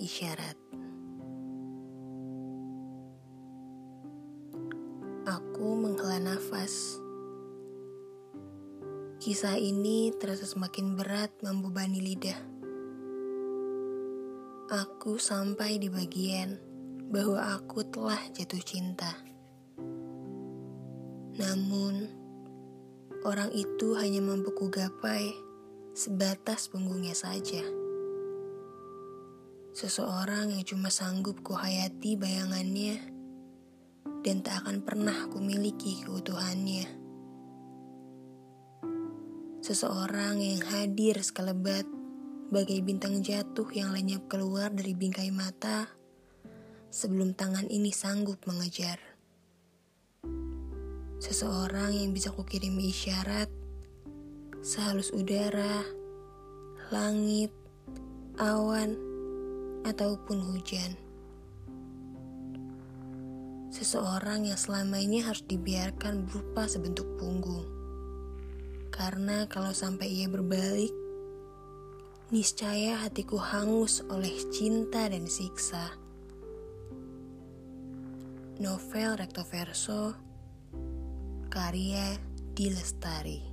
isyarat. Aku menghela nafas. Kisah ini terasa semakin berat membebani lidah. Aku sampai di bagian bahwa aku telah jatuh cinta. Namun, orang itu hanya mampu gapai sebatas punggungnya saja. Seseorang yang cuma sanggup kuhayati bayangannya dan tak akan pernah kumiliki keutuhannya. Seseorang yang hadir sekelebat bagai bintang jatuh yang lenyap keluar dari bingkai mata sebelum tangan ini sanggup mengejar. Seseorang yang bisa kukirimi isyarat sehalus udara, langit, awan, ataupun hujan. Seseorang yang selama ini harus dibiarkan berupa sebentuk punggung. Karena kalau sampai ia berbalik, niscaya hatiku hangus oleh cinta dan siksa. Novel Recto Verso Karya Dilestari